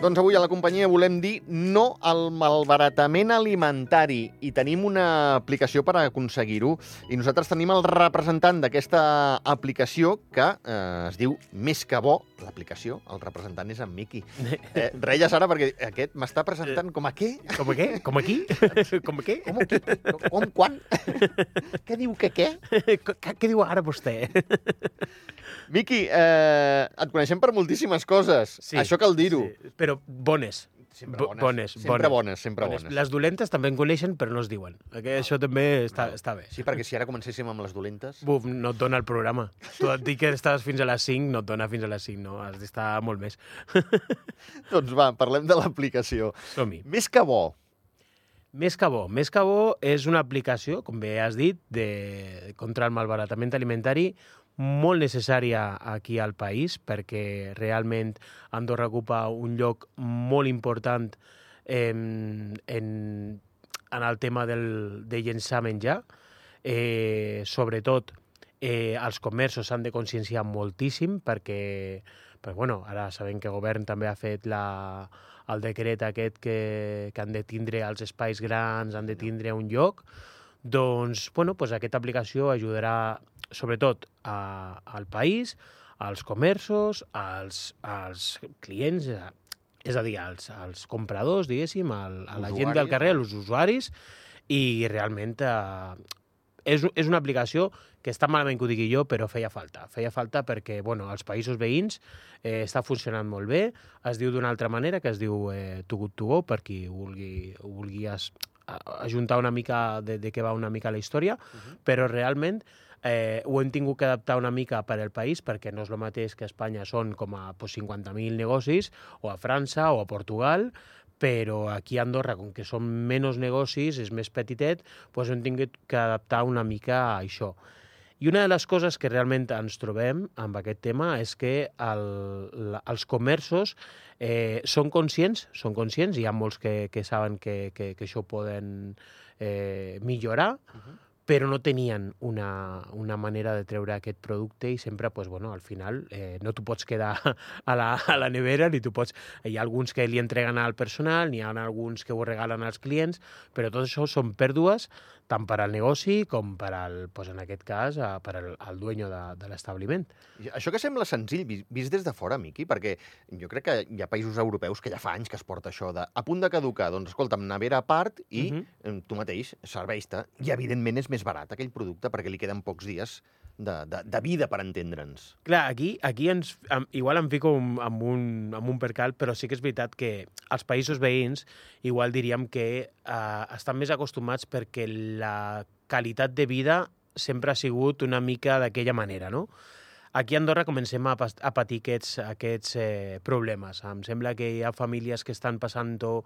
Doncs avui a la companyia volem dir no al malbaratament alimentari i tenim una aplicació per aconseguir-ho i nosaltres tenim el representant d'aquesta aplicació que eh, es diu Més que bo, l'aplicació, el representant és en Miqui. Eh, reies ara perquè aquest m'està presentant com a què? Com a què? Com aquí? Com a què? Com, qui? com quan? què diu que? Què, què diu ara vostè? Miqui, eh, et coneixem per moltíssimes coses. Això cal dir-ho. Sí, però bones. Sempre bones. bones, sempre bones, sempre bones. bones. Les dolentes també en coneixen, però no es diuen. Que això també està, està bé. Sí, perquè si ara comencéssim amb les dolentes... Buf, no et dona el programa. Tu et dic que estàs fins a les 5, no et dona fins a les 5, no. Has d'estar molt més. doncs va, parlem de l'aplicació. Som-hi. Més que bo, Més que bo. Més que bo és una aplicació, com bé has dit, de, contra el malbaratament alimentari molt necessària aquí al país perquè realment Andorra ocupa un lloc molt important en, en, en el tema del, de llençar menjar. Eh, sobretot, eh, els comerços s'han de conscienciar moltíssim perquè, perquè bueno, ara sabem que el govern també ha fet la, el decret aquest que, que han de tindre els espais grans, han de tindre un lloc, doncs, bueno, pues aquesta aplicació ajudarà sobretot a, al país, als comerços, als, als clients, és a dir, als, als compradors, diguéssim, al, a la gent del carrer, als usuaris, i realment eh, és, és una aplicació que està malament que ho digui jo, però feia falta. Feia falta perquè, bueno, als països veïns eh, està funcionant molt bé, es diu d'una altra manera, que es diu eh, Too Good To Go, per qui vulgui, vulgui es, ajuntar una mica de, de què va una mica la història, uh -huh. però realment eh, ho hem tingut que adaptar una mica per al país perquè no és el mateix que a Espanya són com a pues, 50.000 negocis, o a França o a Portugal, però aquí a Andorra, com que són menys negocis, és més petitet, doncs hem tingut que adaptar una mica a això. I una de les coses que realment ens trobem amb aquest tema és que el, la, els comerços eh, són conscients, són conscients, hi ha molts que, que saben que, que, que això poden eh, millorar, uh -huh però no tenien una, una manera de treure aquest producte i sempre, pues, bueno, al final, eh, no t'ho pots quedar a la, a la nevera, ni tu pots... Hi ha alguns que li entreguen al personal, n'hi ha alguns que ho regalen als clients, però tot això són pèrdues tant per al negoci com per al, pues, en aquest cas, per al, al dueño de, de l'establiment. Això que sembla senzill, vist des de fora, Miqui, perquè jo crec que hi ha països europeus que ja fa anys que es porta això de a punt de caducar, doncs escolta'm, nevera a part i uh -huh. tu mateix serveix-te. I evidentment és més barat aquell producte perquè li queden pocs dies de, de, de vida, per entendre'ns. Clar, aquí, aquí ens, am, igual em fico amb un, amb un percal, però sí que és veritat que els països veïns igual diríem que eh, estan més acostumats perquè la qualitat de vida sempre ha sigut una mica d'aquella manera, no? Aquí a Andorra comencem a, a patir aquests, aquests eh, problemes. Em sembla que hi ha famílies que estan passant-ho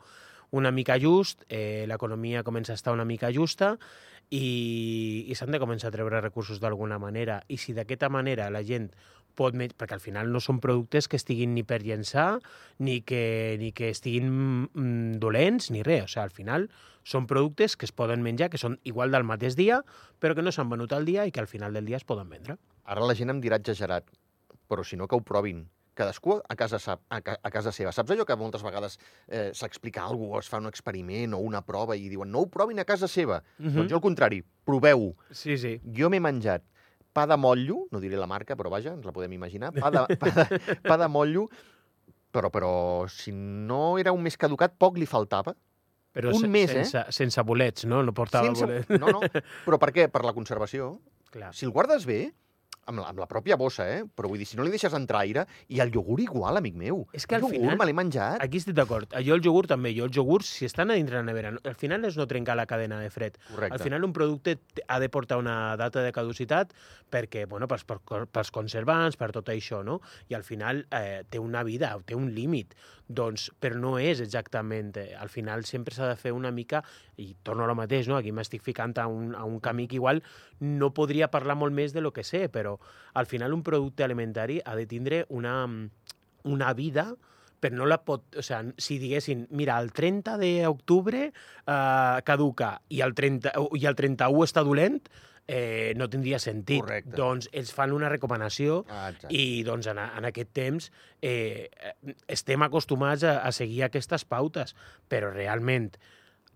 una mica just, eh, l'economia comença a estar una mica justa i, i s'han de començar a treure recursos d'alguna manera. I si d'aquesta manera la gent pot... Perquè al final no són productes que estiguin ni per llençar, ni que, ni que estiguin mm, dolents, ni res. O sigui, al final són productes que es poden menjar, que són igual del mateix dia, però que no s'han venut al dia i que al final del dia es poden vendre. Ara la gent em dirà exagerat, però si no que ho provin cadascú a casa, sap, a, a casa seva. Saps allò que moltes vegades eh, s'explica alguna cosa, es fa un experiment o una prova i diuen no ho provin a casa seva? Uh -huh. Doncs jo al contrari, proveu-ho. Sí, sí. Jo m'he menjat pa de motllo, no diré la marca, però vaja, ens la podem imaginar, pa de, pa de, pa de motllo, però, però si no era un mes caducat, poc li faltava. Però un se, mes, sense, eh? sense bolets, no? No portava sense... bolets. No, no. Però per què? Per la conservació. Clar. Si el guardes bé, amb la, amb la pròpia bossa, eh? Però vull dir, si no li deixes entrar aire, i el iogurt igual, amic meu. És que al iogurt final... me l'he menjat. Aquí estic d'acord. Jo el iogurt també. Jo el iogurt, si estan a dintre la nevera, al final és no trencar la cadena de fred. Correcte. Al final un producte ha de portar una data de caducitat perquè, bueno, pels, pels conservants, per tot això, no? I al final eh, té una vida, té un límit. Doncs, però no és exactament... Eh, al final sempre s'ha de fer una mica, i torno a lo mateix, no? Aquí m'estic ficant a un, a un camí que igual no podria parlar molt més de lo que sé, però al final un producte alimentari ha de tindre una, una vida però no la pot... O sigui, si diguessin, mira, el 30 d'octubre eh, caduca i el, 30, i el 31 està dolent, eh, no tindria sentit. Correcte. Doncs ells fan una recomanació Ah, exacte. i doncs en, en aquest temps eh, eh, estem acostumats a, a seguir aquestes pautes, però realment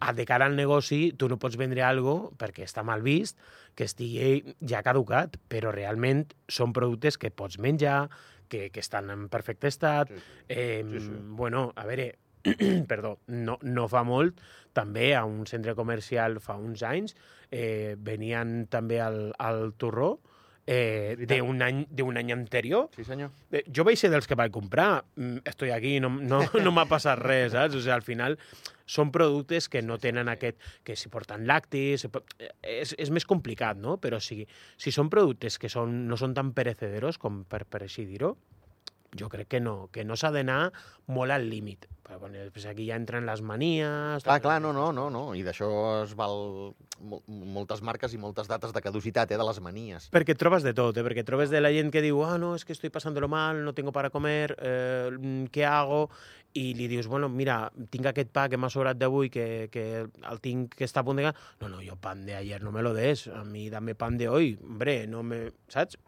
a de cara al negoci tu no pots vendre algo perquè està mal vist, que estigui ja caducat, però realment són productes que pots menjar, que, que estan en perfecte estat. Sí, sí. Eh, Sí, sí. Bueno, a veure, perdó, no, no fa molt, també a un centre comercial fa uns anys, eh, venien també al, al Torró, eh, d'un any, d'un any anterior. Sí, senyor. Eh, jo vaig ser dels que vaig comprar. Mm, Estoy aquí, no, no, no m'ha passat res, saps? O sigui, al final són productes que no tenen aquest... que si porten lactis... eh, És, és més complicat, no? Però si, si són productes que són, no són tan perecederos, com per, per així dir-ho, jo crec que no, que no s'ha d'anar molt al límit. Però bueno, després aquí ja entren les manies... Clar, clar, no, no, no, no. I d'això es val mol moltes marques i moltes dates de caducitat, eh, de les manies. Perquè et trobes de tot, eh? perquè trobes de la gent que diu ah, no, es que estoy pasándolo mal, no tengo para comer, eh, mm, què hago? I li dius, bueno, mira, tinc aquest pa que m'ha sobrat d'avui, que, que el tinc que està a punt de... ga-". No, no, jo pan de ayer no me lo des, a mi dame pan de hoy, hombre, no me... Saps?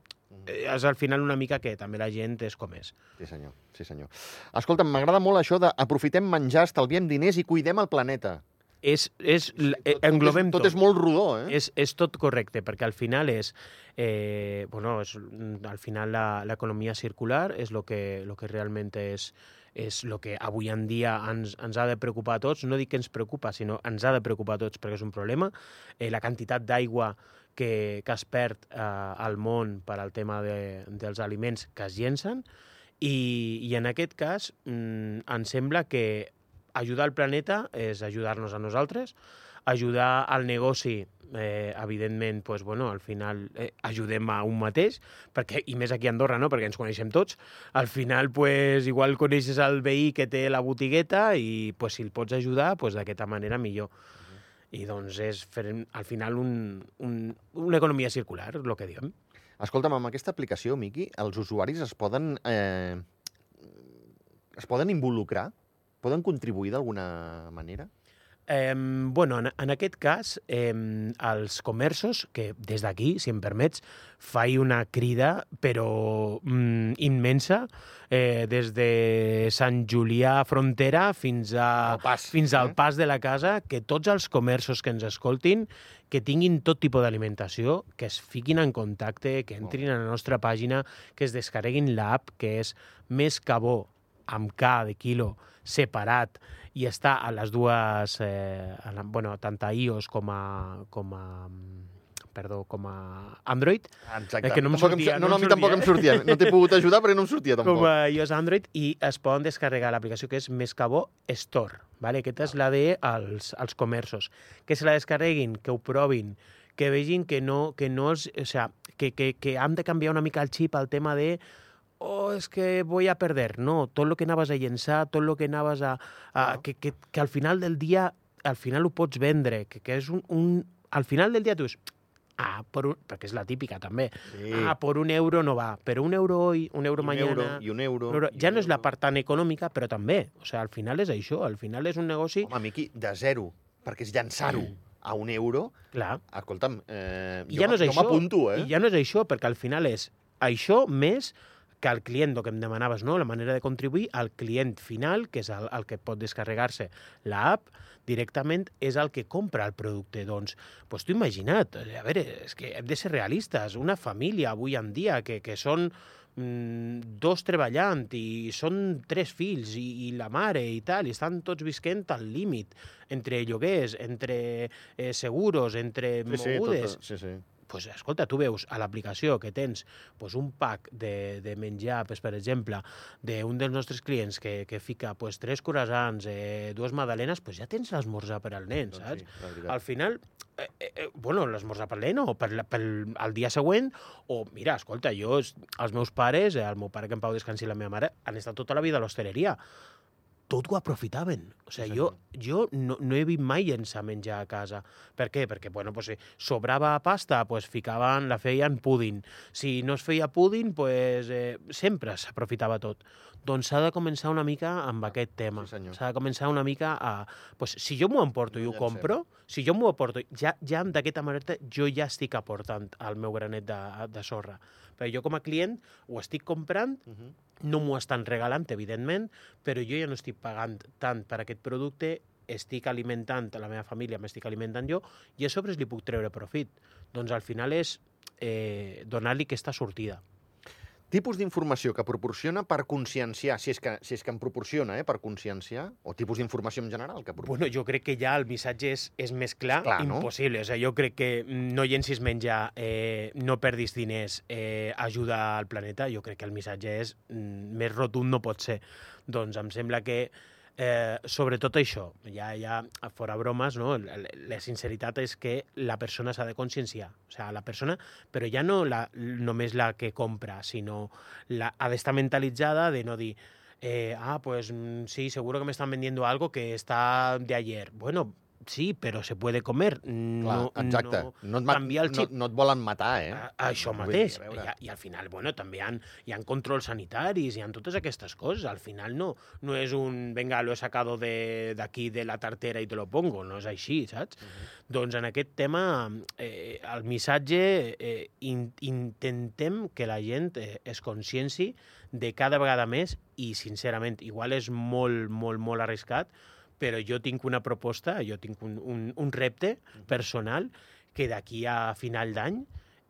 Eh, És al final una mica que també la gent és com és. Sí, senyor. Sí, senyor. Escolta'm, m'agrada molt això de aprofitem menjar, estalviem diners i cuidem el planeta. És, és, tot, englobem tot. tot és molt rodó, eh? És, és tot correcte, perquè al final és... Eh, bueno, és, al final la- l'economia circular és el que, lo que realment és és el que avui en dia ens, ens ha de preocupar a tots. No dic que ens preocupa, sinó ens ha de preocupar a tots perquè és un problema. Eh, la quantitat d'aigua que, que es perd eh, al món per al tema de, dels aliments que es llencen i, i en aquest cas mm, em sembla que ajudar al planeta és ajudar-nos a nosaltres, ajudar al negoci, eh, evidentment, pues, bueno, al final eh, ajudem a un mateix, perquè, i més aquí a Andorra, no? perquè ens coneixem tots. Al final, pues, igual coneixes el veí que té la botigueta i pues, si el pots ajudar, pues, d'aquesta manera millor. I doncs és fer, al final un, un, una economia circular, el que diem. Escolta'm, amb aquesta aplicació, Miqui, els usuaris es poden... Eh, es poden involucrar? Poden contribuir d'alguna manera? Eh, bueno, en, en aquest cas, eh, els comerços, que des d'aquí, si em permets, faig una crida, però mm, immensa, eh, des de Sant Julià Frontera fins, a, pas, fins al eh? pas de la casa, que tots els comerços que ens escoltin, que tinguin tot tipus d'alimentació, que es fiquin en contacte, que entrin a la nostra pàgina, que es descarreguin l'app, que és Més Cabó, amb K de quilo, separat, i està a les dues, eh, a la, bueno, tant a iOS com a, com a, perdó, com a Android, Exacte. Eh, que no em Tampoc sortia, no, no no, a em mi tampoc em sortia. No t'he pogut ajudar perquè no em sortia tampoc. com a iOS Android i es poden descarregar l'aplicació que és Mescabó Store. Vale? Aquesta és la de als, als comerços. Que se la descarreguin, que ho provin, que vegin que no, que no els, o sea, que, que, que hem de canviar una mica el xip al tema de oh, és que voy a perder. No, tot el que anaves a llençar, tot el que anaves a... a Ah. que, que, que al final del dia, al final ho pots vendre, que, que és un, un... Al final del dia tu dius, ah, por un, perquè és la típica també, Sí. ah, por un euro no va, però un euro hoy, un euro I un mañana... euro, i un euro. I ja un no és la part tan econòmica, però també. O sigui, al final és això, al final és un negoci... Home, Miqui, de zero, perquè és llançar-ho a un euro. Clar, Escolta'm, eh, jo, ja no és jo m'apunto, eh? I ja no és això, perquè al final és això més que el client, el que em demanaves, no? la manera de contribuir, al client final, que és el, el que pot descarregar-se l'app, directament és el que compra el producte. Doncs, pues tu imagina't, a veure, és que hem de ser realistes, una família avui en dia que, que són mm, dos treballant i són tres fills i, i la mare i tal, i estan tots visquent al límit entre lloguers, entre eh, seguros, entre Sí, sí, mogudes tot, sí, sí. Pues, escolta, tu veus a l'aplicació que tens pues, un pack de, de menjar, pues, per exemple, d'un dels nostres clients que, que fica pues, tres croissants, eh, dues magdalenes, pues, ja tens l'esmorzar per al nen, Doncs saps? sí. Al final, eh, eh, bueno, l'esmorzar per nen o per, la- pel el dia següent, o mira, escolta, jo, els meus pares, eh, el meu pare que en pau descansi la meva mare, han estat tota la vida a l'hostaleria. Tot ho aprofitaven. O sigui, Sí, jo, jo no, no he vist mai llençar menjar a casa. Per què? Perquè, bueno, pues, si sobrava pasta, pues, ficaven, la feien púding. Si no es feia púding, pues, eh, sempre s'aprofitava tot. Doncs s'ha de començar una mica amb aquest tema. sí, s'ha de començar una mica a... Pues, si jo m'ho emporto i ho compro, si jo m'ho aporto, ja, ja d'aquesta manera jo ja estic aportant el meu granet de, de sorra. Perquè jo com a client ho estic comprant Uh -huh. no m'ho estan regalant, evidentment, però jo ja no estic pagant tant per aquest producte, estic alimentant la meva família, m'estic alimentant jo, i a sobre li puc treure profit. Doncs al final és eh, donar-li aquesta sortida. Tipus d'informació que proporciona per conscienciar, si és que, si és que en proporciona, eh, per conscienciar, o tipus d'informació en general que proporciona. Bueno, jo crec que ja el missatge és, és més clar, Clar, no? impossible. O sigui, jo crec que no llencis menjar, eh, no perdis diners, eh, ajuda al planeta, jo crec que el missatge és mm, més rotund no pot ser. Doncs em sembla que eh, sobretot això, ja, ja fora bromes, no? la, sinceritat és que la persona s'ha de conscienciar. O sigui, la persona, però ja no la, només la que compra, sinó la, ha d'estar mentalitzada de no dir eh, ah, pues mm, sí, seguro que me están vendiendo algo que está de ayer. Bueno, sí, pero se puede comer. Clar, No, exacte. no, No, et canviar el no, xip. no et volen matar, eh? a- això dir, mateix. a. I, I al final, bueno, també hi ha, hi ha controls sanitaris, hi ha totes aquestes coses. Al final no, no és un, venga, lo he sacado de- d'aquí de, de la tartera i te lo pongo, no és així, saps? Doncs en aquest tema, eh, el missatge, eh, in, intentem que la gent eh, es conscienci de cada vegada més i, sincerament, igual és molt, molt, molt arriscat, però jo tinc una proposta, jo tinc un, un, un repte personal que d'aquí a final d'any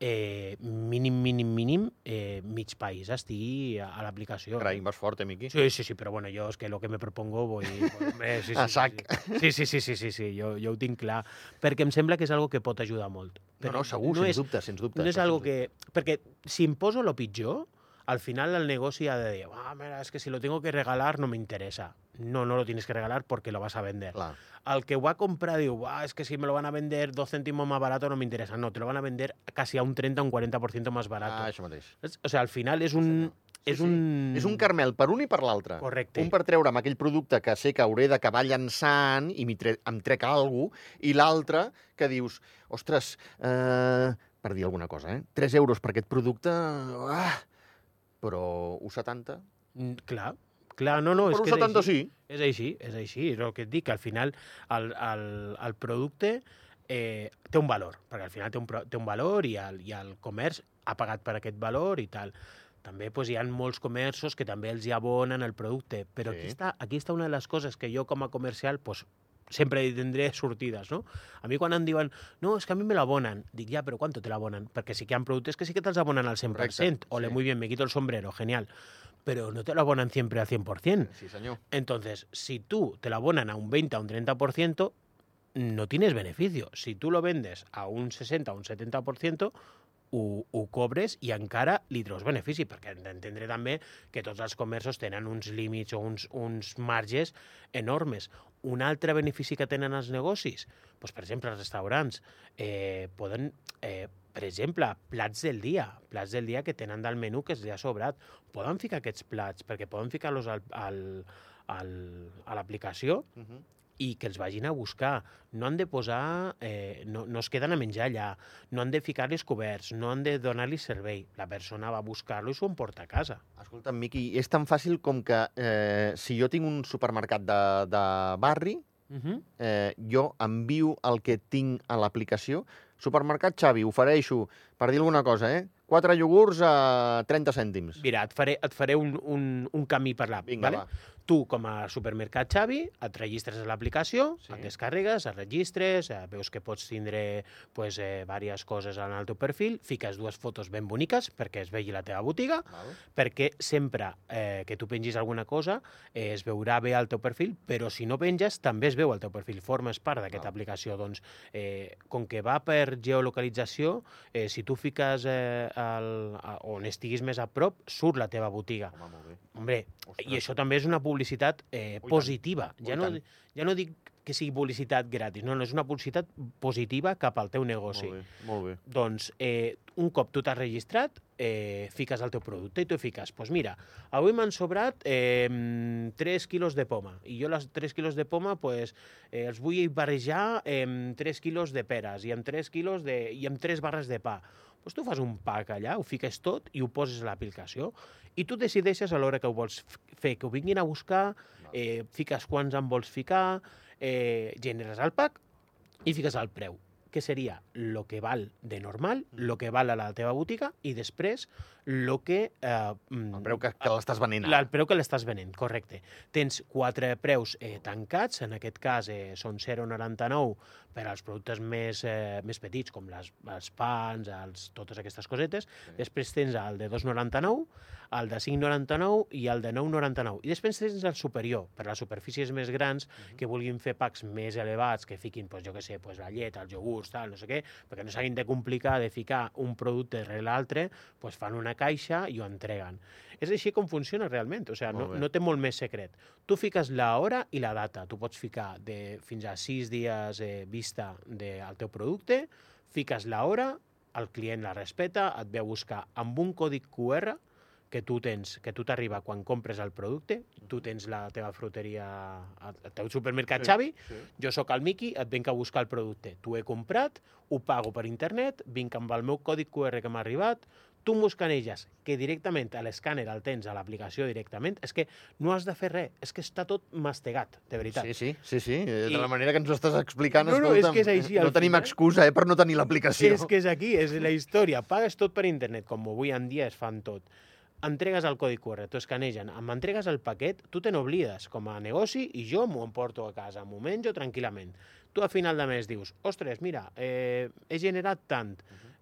eh, mínim, mínim, mínim, eh, mig país estigui a, a l'aplicació. Carai, vas fort, eh, Miqui? Sí, sí, sí, però bueno, jo és que lo que me propongo voy... eh, sí, sí, A sí, sac. Sí, sí, sí, sí, sí, sí, jo, jo ho tinc clar, perquè em sembla que és algo que pot ajudar molt. No, Però no, segur, no sens és, dubte, sens dubte. no és algo que... Perquè si em poso lo pitjor, al final el negoci ha de ah, mira, es que si lo tengo que regalar no me interesa. No, no lo tienes que regalar porque lo vas a vender. Clar. Al que va a comprar diu, ah, es que si me lo van a vender dos céntimos más barato no me interesa. No, te lo van a vender casi a un 30 o un 40% más barato. Ah, això mateix. O sigui, al final és un... Sí, és sí. un... És un carmel per un i per l'altre. Correcte. Un per treure'm aquell producte que sé que hauré d'acabar llançant i tre em trec alguna cosa, i l'altre que dius, ostres, eh, per dir alguna cosa, eh? 3 euros per aquest producte, ah, però 1,70? Mm, Clar, clar, no, no, és per que és 1,70 així. sí. És així, és així, és el que et dic, que al final el, el, el producte eh, té un valor, perquè al final té un, té un valor i el, i el comerç ha pagat per aquest valor i tal. També pues, hi ha molts comerços que també els hi abonen el producte, però Sí. aquí, està, aquí està una de les coses que jo com a comercial pues, sempre hi tindré sortides, no? A mi quan em diuen, no, és que a mi me l'abonen, dic, ja, però ¿cuánto te l'abonen? Perquè sí que hi ha productes que sí que te'ls abonen al 100%. Correcte, Ole, sí. muy bien, me quito el sombrero, genial. Pero no te lo abonan siempre al 100%. Sí, senyor. Entonces, si tú te lo abonan a un 20, a un 30%, no tienes beneficio. Si tú lo vendes a un 60, a un 70%, ho, ho cobres i encara li treus benefici, perquè hem d'entendre també que tots els comerços tenen uns límits o uns, uns marges enormes. Un altre benefici que tenen els negocis, doncs, per exemple, els restaurants, eh, poden, eh, per exemple, plats del dia, plats del dia que tenen del menú que els ha sobrat, poden ficar aquests plats, perquè poden ficar-los al, al, al, a l'aplicació? Uh -huh. I que els vagin a buscar. No han de posar... Eh, no, no es queden a menjar allà, no han de ficar-los coberts, no han de donar-los servei. La persona va a buscar-lo i s'ho emporta a casa. Escolta'm, Miqui, és tan fàcil com que eh, si jo tinc un supermercat de, de barri, Uh -huh. eh, jo envio el que tinc a l'aplicació. Supermercat Xavi, ofereixo, per dir alguna cosa, eh? 4 iogurts a 30 cèntims. Mira, et faré, et faré un, un, un camí per l'app. Vinga, vale? va. Tu, com a supermercat Xavi, et registres a l'aplicació, Sí. et descarregues, et registres, eh, veus que pots tindre pues, eh, diverses coses en el teu perfil, fiques dues fotos ben boniques perquè es vegi la teva botiga, Val. perquè sempre eh, que tu pengis alguna cosa eh, es veurà bé al teu perfil, però si no penges també es veu al teu perfil, formes part d'aquesta aplicació. Doncs, eh, com que va per geolocalització, eh, si tu fiques eh, el, a, on estiguis més a prop, surt la teva botiga. Home, molt bé. Hombre, Ostres. i això també és una publicitat eh, tant, positiva. i Ja no, ja no dic que sigui publicitat gratis, no, no, és una publicitat positiva cap al teu negoci. Molt bé, molt bé. Doncs, eh, un cop tu t'has registrat, eh, fiques el teu producte i tu fiques, doncs pues mira, avui m'han sobrat eh, 3 quilos de poma. I jo les 3 quilos de poma pues, eh, els vull barrejar amb 3 quilos de peres i amb 3 quilos de, i amb 3 barres de pa. Doncs tu fas un pack allà, ho fiques tot i ho poses a l'aplicació i tu decideixes a l'hora que ho vols fer, que ho vinguin a buscar, eh, fiques quants en vols ficar, eh, generes el pack i fiques el preu que seria lo que val de normal, lo que val a la teva botiga i després lo que... Eh, el preu que, que l'estàs venent. El preu que l'estàs venent, correcte. Tens quatre preus eh, tancats, en aquest cas eh, són 0,99 per als productes més, eh, més petits, com les, els pans, els, totes aquestes cosetes. Sí. Després tens el de 2,99, el de 5,99 i el de 9,99. I després tens el superior, per a les superfícies més grans, uh -huh. que vulguin fer packs més elevats, que fiquin, pues, jo què sé, pues, la llet, els iogurts, tal, no sé què, perquè no s'hagin de complicar de ficar un producte rere l'altre, pues, fan una caixa i ho entreguen. És així com funciona realment, o sigui, no, no té molt més secret. Tu fiques la hora i la data. Tu pots ficar de fins a sis dies eh, vista del teu producte, fiques la hora, el client la respeta, et ve a buscar amb un còdic QR, que tu tens, que tu t'arriba quan compres el producte, tu tens la teva fruteria, el teu supermercat sí, Xavi, sí. jo sóc el Miqui, et vinc a buscar el producte. Tu he comprat, ho pago per internet, vinc amb el meu còdic QR que m'ha arribat, tu m'ho escanelles, que directament a l'escàner el tens a l'aplicació directament, és que no has de fer res, és que està tot mastegat, de veritat. Sí, sí, sí, sí. Eh, de I... la manera que ens ho estàs explicant, no, no, escolta'm, és que és així, no tenim final... excusa eh, per no tenir l'aplicació. És que és aquí, és la història. Pagues tot per internet, com avui en dia es fan tot entregues el codi QR, t'ho escanegen, m'entregues el paquet, tu te n'oblides com a negoci i jo m'ho emporto a casa, m'ho menjo tranquil·lament. Tu a final de mes dius, ostres, mira, eh, he generat tant,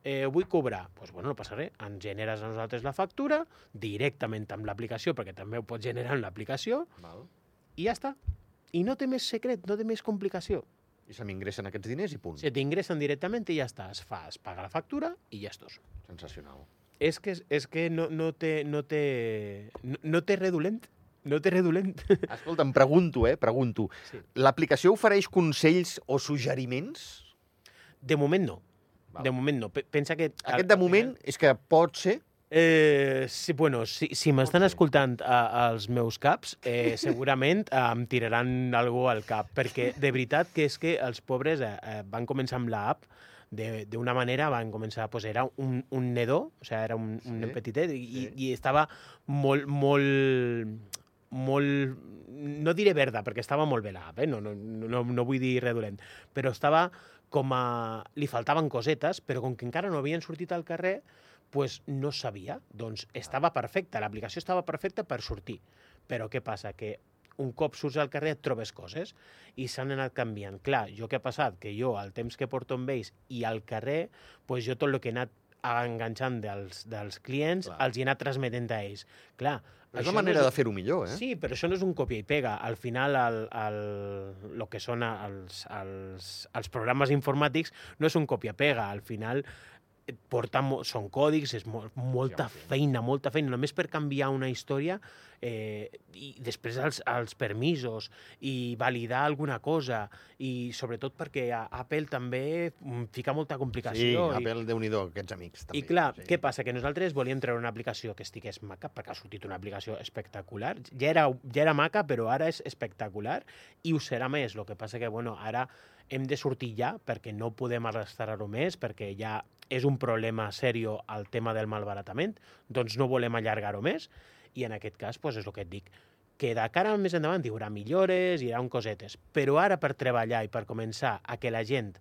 eh, vull cobrar. Doncs pues, bueno, no passa res, ens generes a nosaltres la factura directament amb l'aplicació, perquè també ho pots generar en l'aplicació, i ja està. I no té més secret, no té més complicació. I se m'ingressen aquests diners i punt. Se t'ingressen directament i ja està. Es fa, es paga la factura i ja estàs. Sensacional. És que, és que no, no, té, no, té, no, no té redolent. No té redolent. Escolta, em pregunto, eh? Pregunto. Sí. L'aplicació ofereix consells o suggeriments? De moment no. Val. De moment no. Pensa que... Aquest de moment és que pot ser Eh, sí, bueno, si, si m'estan escoltant a, als meus caps, eh, segurament eh, em tiraran algú al cap, perquè de veritat que és que els pobres eh, eh, van començar amb l'app d'una manera van començar, pues, era un, un nedó, o sigui, era un, sí, un nen petitet, i, sí. i estava molt, molt, molt, no diré verda, perquè estava molt bé l'app, eh? no, no, no, no vull dir res dolent, però estava com a... li faltaven cosetes, però com que encara no havien sortit al carrer, pues no sabia. Doncs estava perfecta, l'aplicació estava perfecta per sortir. Però què passa? Que un cop surts al carrer et trobes coses i s'han anat canviant. Clar, jo què ha passat? Que jo, al temps que porto amb ells i al carrer, pues jo tot el que he anat enganxant dels, dels clients Clar. els hi he anat transmetent a ells. Clar, és la manera no és... de fer-ho millor, eh? Sí, però això no és un copia i pega. Al final, el, el, el que són els, els, els programes informàtics no és un copia-pega. Al final, porta, són còdics, és molt, molta feina, molta feina, només per canviar una història eh, i després els, els permisos i validar alguna cosa i sobretot perquè Apple també fica molta complicació. Sí, i... Apple, déu nhi aquests amics. També. I clar, sí. què passa? Que nosaltres volíem treure una aplicació que estigués maca, perquè ha sortit una aplicació espectacular. Ja era, ja era maca, però ara és espectacular i ho serà més. El que passa que, bueno, ara hem de sortir ja perquè no podem arrastrar-ho més, perquè ja és un problema serio el tema del malbaratament, doncs no volem allargar-ho més, i en aquest cas doncs és el que et dic, que de cara més endavant hi haurà millores, hi haurà un cosetes, però ara per treballar i per començar a que la gent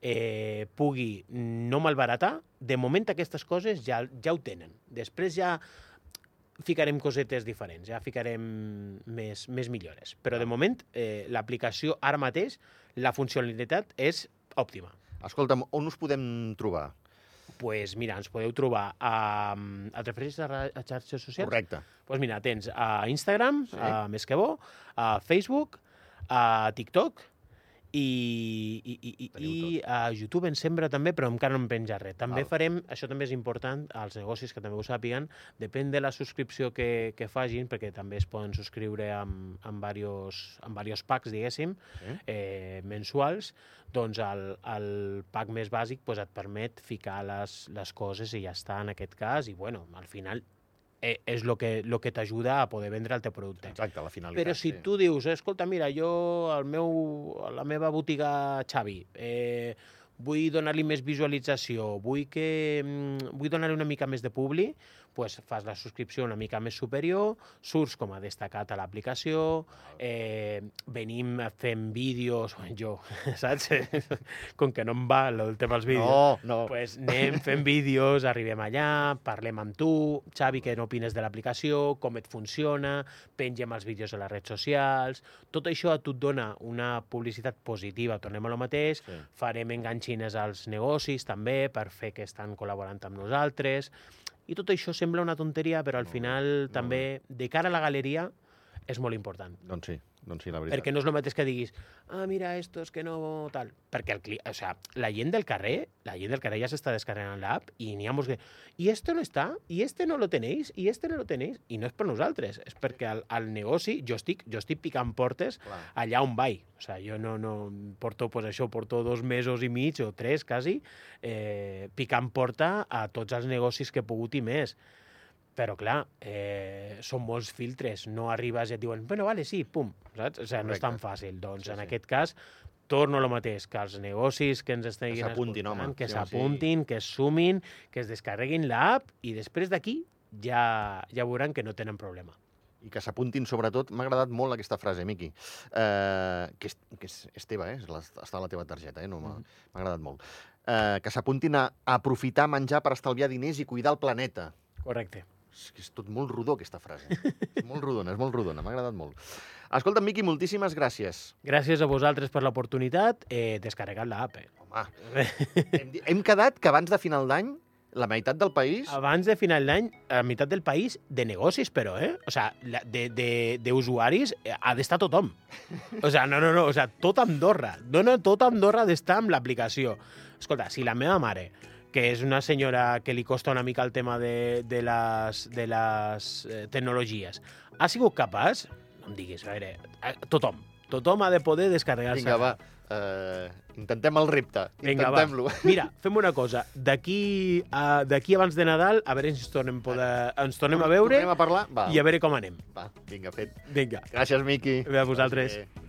eh, pugui no malbaratar, de moment aquestes coses ja, ja ho tenen. Després ja ficarem cosetes diferents, ja ficarem més, més millores. Però de moment eh, l'aplicació ara mateix, la funcionalitat és òptima. Escolta'm, on us podem trobar? Pues mira, ens podeu trobar a... Et refereixes a, a xarxes socials? Correcte. Doncs pues mira, tens a Instagram, sí. a Més que bo, a Facebook, a TikTok i, i, i, i, i a YouTube en sembra també, però encara no em penja res. També Val. farem, això també és important, als negocis que també ho sàpiguen, depèn de la subscripció que, que facin, perquè també es poden subscriure amb, amb, varios, amb varios packs, diguéssim, Sí. eh, mensuals, doncs el, el pack més bàsic pues, et permet ficar les, les coses i ja està en aquest cas, i bueno, al final eh, és el que, lo que t'ajuda a poder vendre el teu producte. Exacte, la finalitat. Però si sí. tu dius, escolta, mira, jo, al meu, a la meva botiga Xavi, eh, vull donar-li més visualització, vull, que, mm, vull donar-li una mica més de publi, pues fas la subscripció una mica més superior, surts com a destacat a l'aplicació, eh, venim fent vídeos, jo, saps? com que no em va el tema dels vídeos. No, no. Pues anem fent vídeos, arribem allà, parlem amb tu, Xavi, què n'opines de l'aplicació, com et funciona, pengem els vídeos a les redes socials... Tot això a tu et dona una publicitat positiva, tornem a lo mateix, Sí. farem enganxines als negocis també per fer que estan col·laborant amb nosaltres, i tot això sembla una tonteria, però al final molt també, de cara a la galeria, és molt important. Doncs sí, doncs sí, la veritat. Perquè no és el mateix que diguis, ah, mira, estos que no tal. Perquè el, cli... o sea, la gent del carrer, la gent del carrer ja s'està descarregant l'app i n'hi ha molts que... I esto no està, i este no lo tenéis, i este no lo tenéis. I no és per nosaltres, és perquè al, al negoci jo estic, jo estic picant portes Clar. allà on vaig. O sea, jo no, no porto, pues això, porto dos mesos i mig o tres, quasi, eh, picant porta a tots els negocis que he pogut i més. Però, clar, eh, són molts filtres. No arribes i et diuen, bueno, vale, sí, pum, saps? O sigui, no és tan fàcil. Doncs, Sí, en sí. aquest cas, torno a lo mateix, que els negocis que ens estiguin s'apuntin, escoltant, home. que Sí, home, sí. s'apuntin, que es sumin, que es descarreguin l'app i després d'aquí ja, ja veuran que no tenen problema. I que s'apuntin, sobretot, m'ha agradat molt aquesta frase, Miqui, eh, que, és, que és, és teva, eh? Està a la teva targeta, eh? No, m'ha m'ha agradat molt. Eh, que s'apuntin a aprofitar menjar per estalviar diners i cuidar el planeta. Correcte. És que és tot molt rodó, aquesta frase. és molt rodona, és molt rodona, m'ha agradat molt. Escolta, Miqui, moltíssimes gràcies. Gràcies a vosaltres per l'oportunitat. Eh, descarregat l'app. Eh. Home, hem, hem quedat que abans de final d'any la meitat del país... Abans de final d'any, a meitat del país, de negocis, però, eh? O sea, la- de- de- d'usuaris eh, ha d'estar tothom. O sea, no, no, no, o sea, tot Andorra. No, no, tot Andorra ha d'estar amb l'aplicació. Escolta, si la meva mare, que és una senyora que li costa una mica el tema de, de les, de les eh, tecnologies, ha sigut capaç, no em diguis, a veure, eh, tothom, tothom ha de poder descarregar-se. Vinga, va, eh, intentem el repte. Intentem-lo. Mira, fem una cosa. D'aquí d'aquí abans de Nadal, a veure si ens tornem, poder, ens tornem a veure Tornem a parlar? Va, i a veure com anem. va vinga, fet. Vinga, Gràcies, Miqui. a vosaltres. Bé.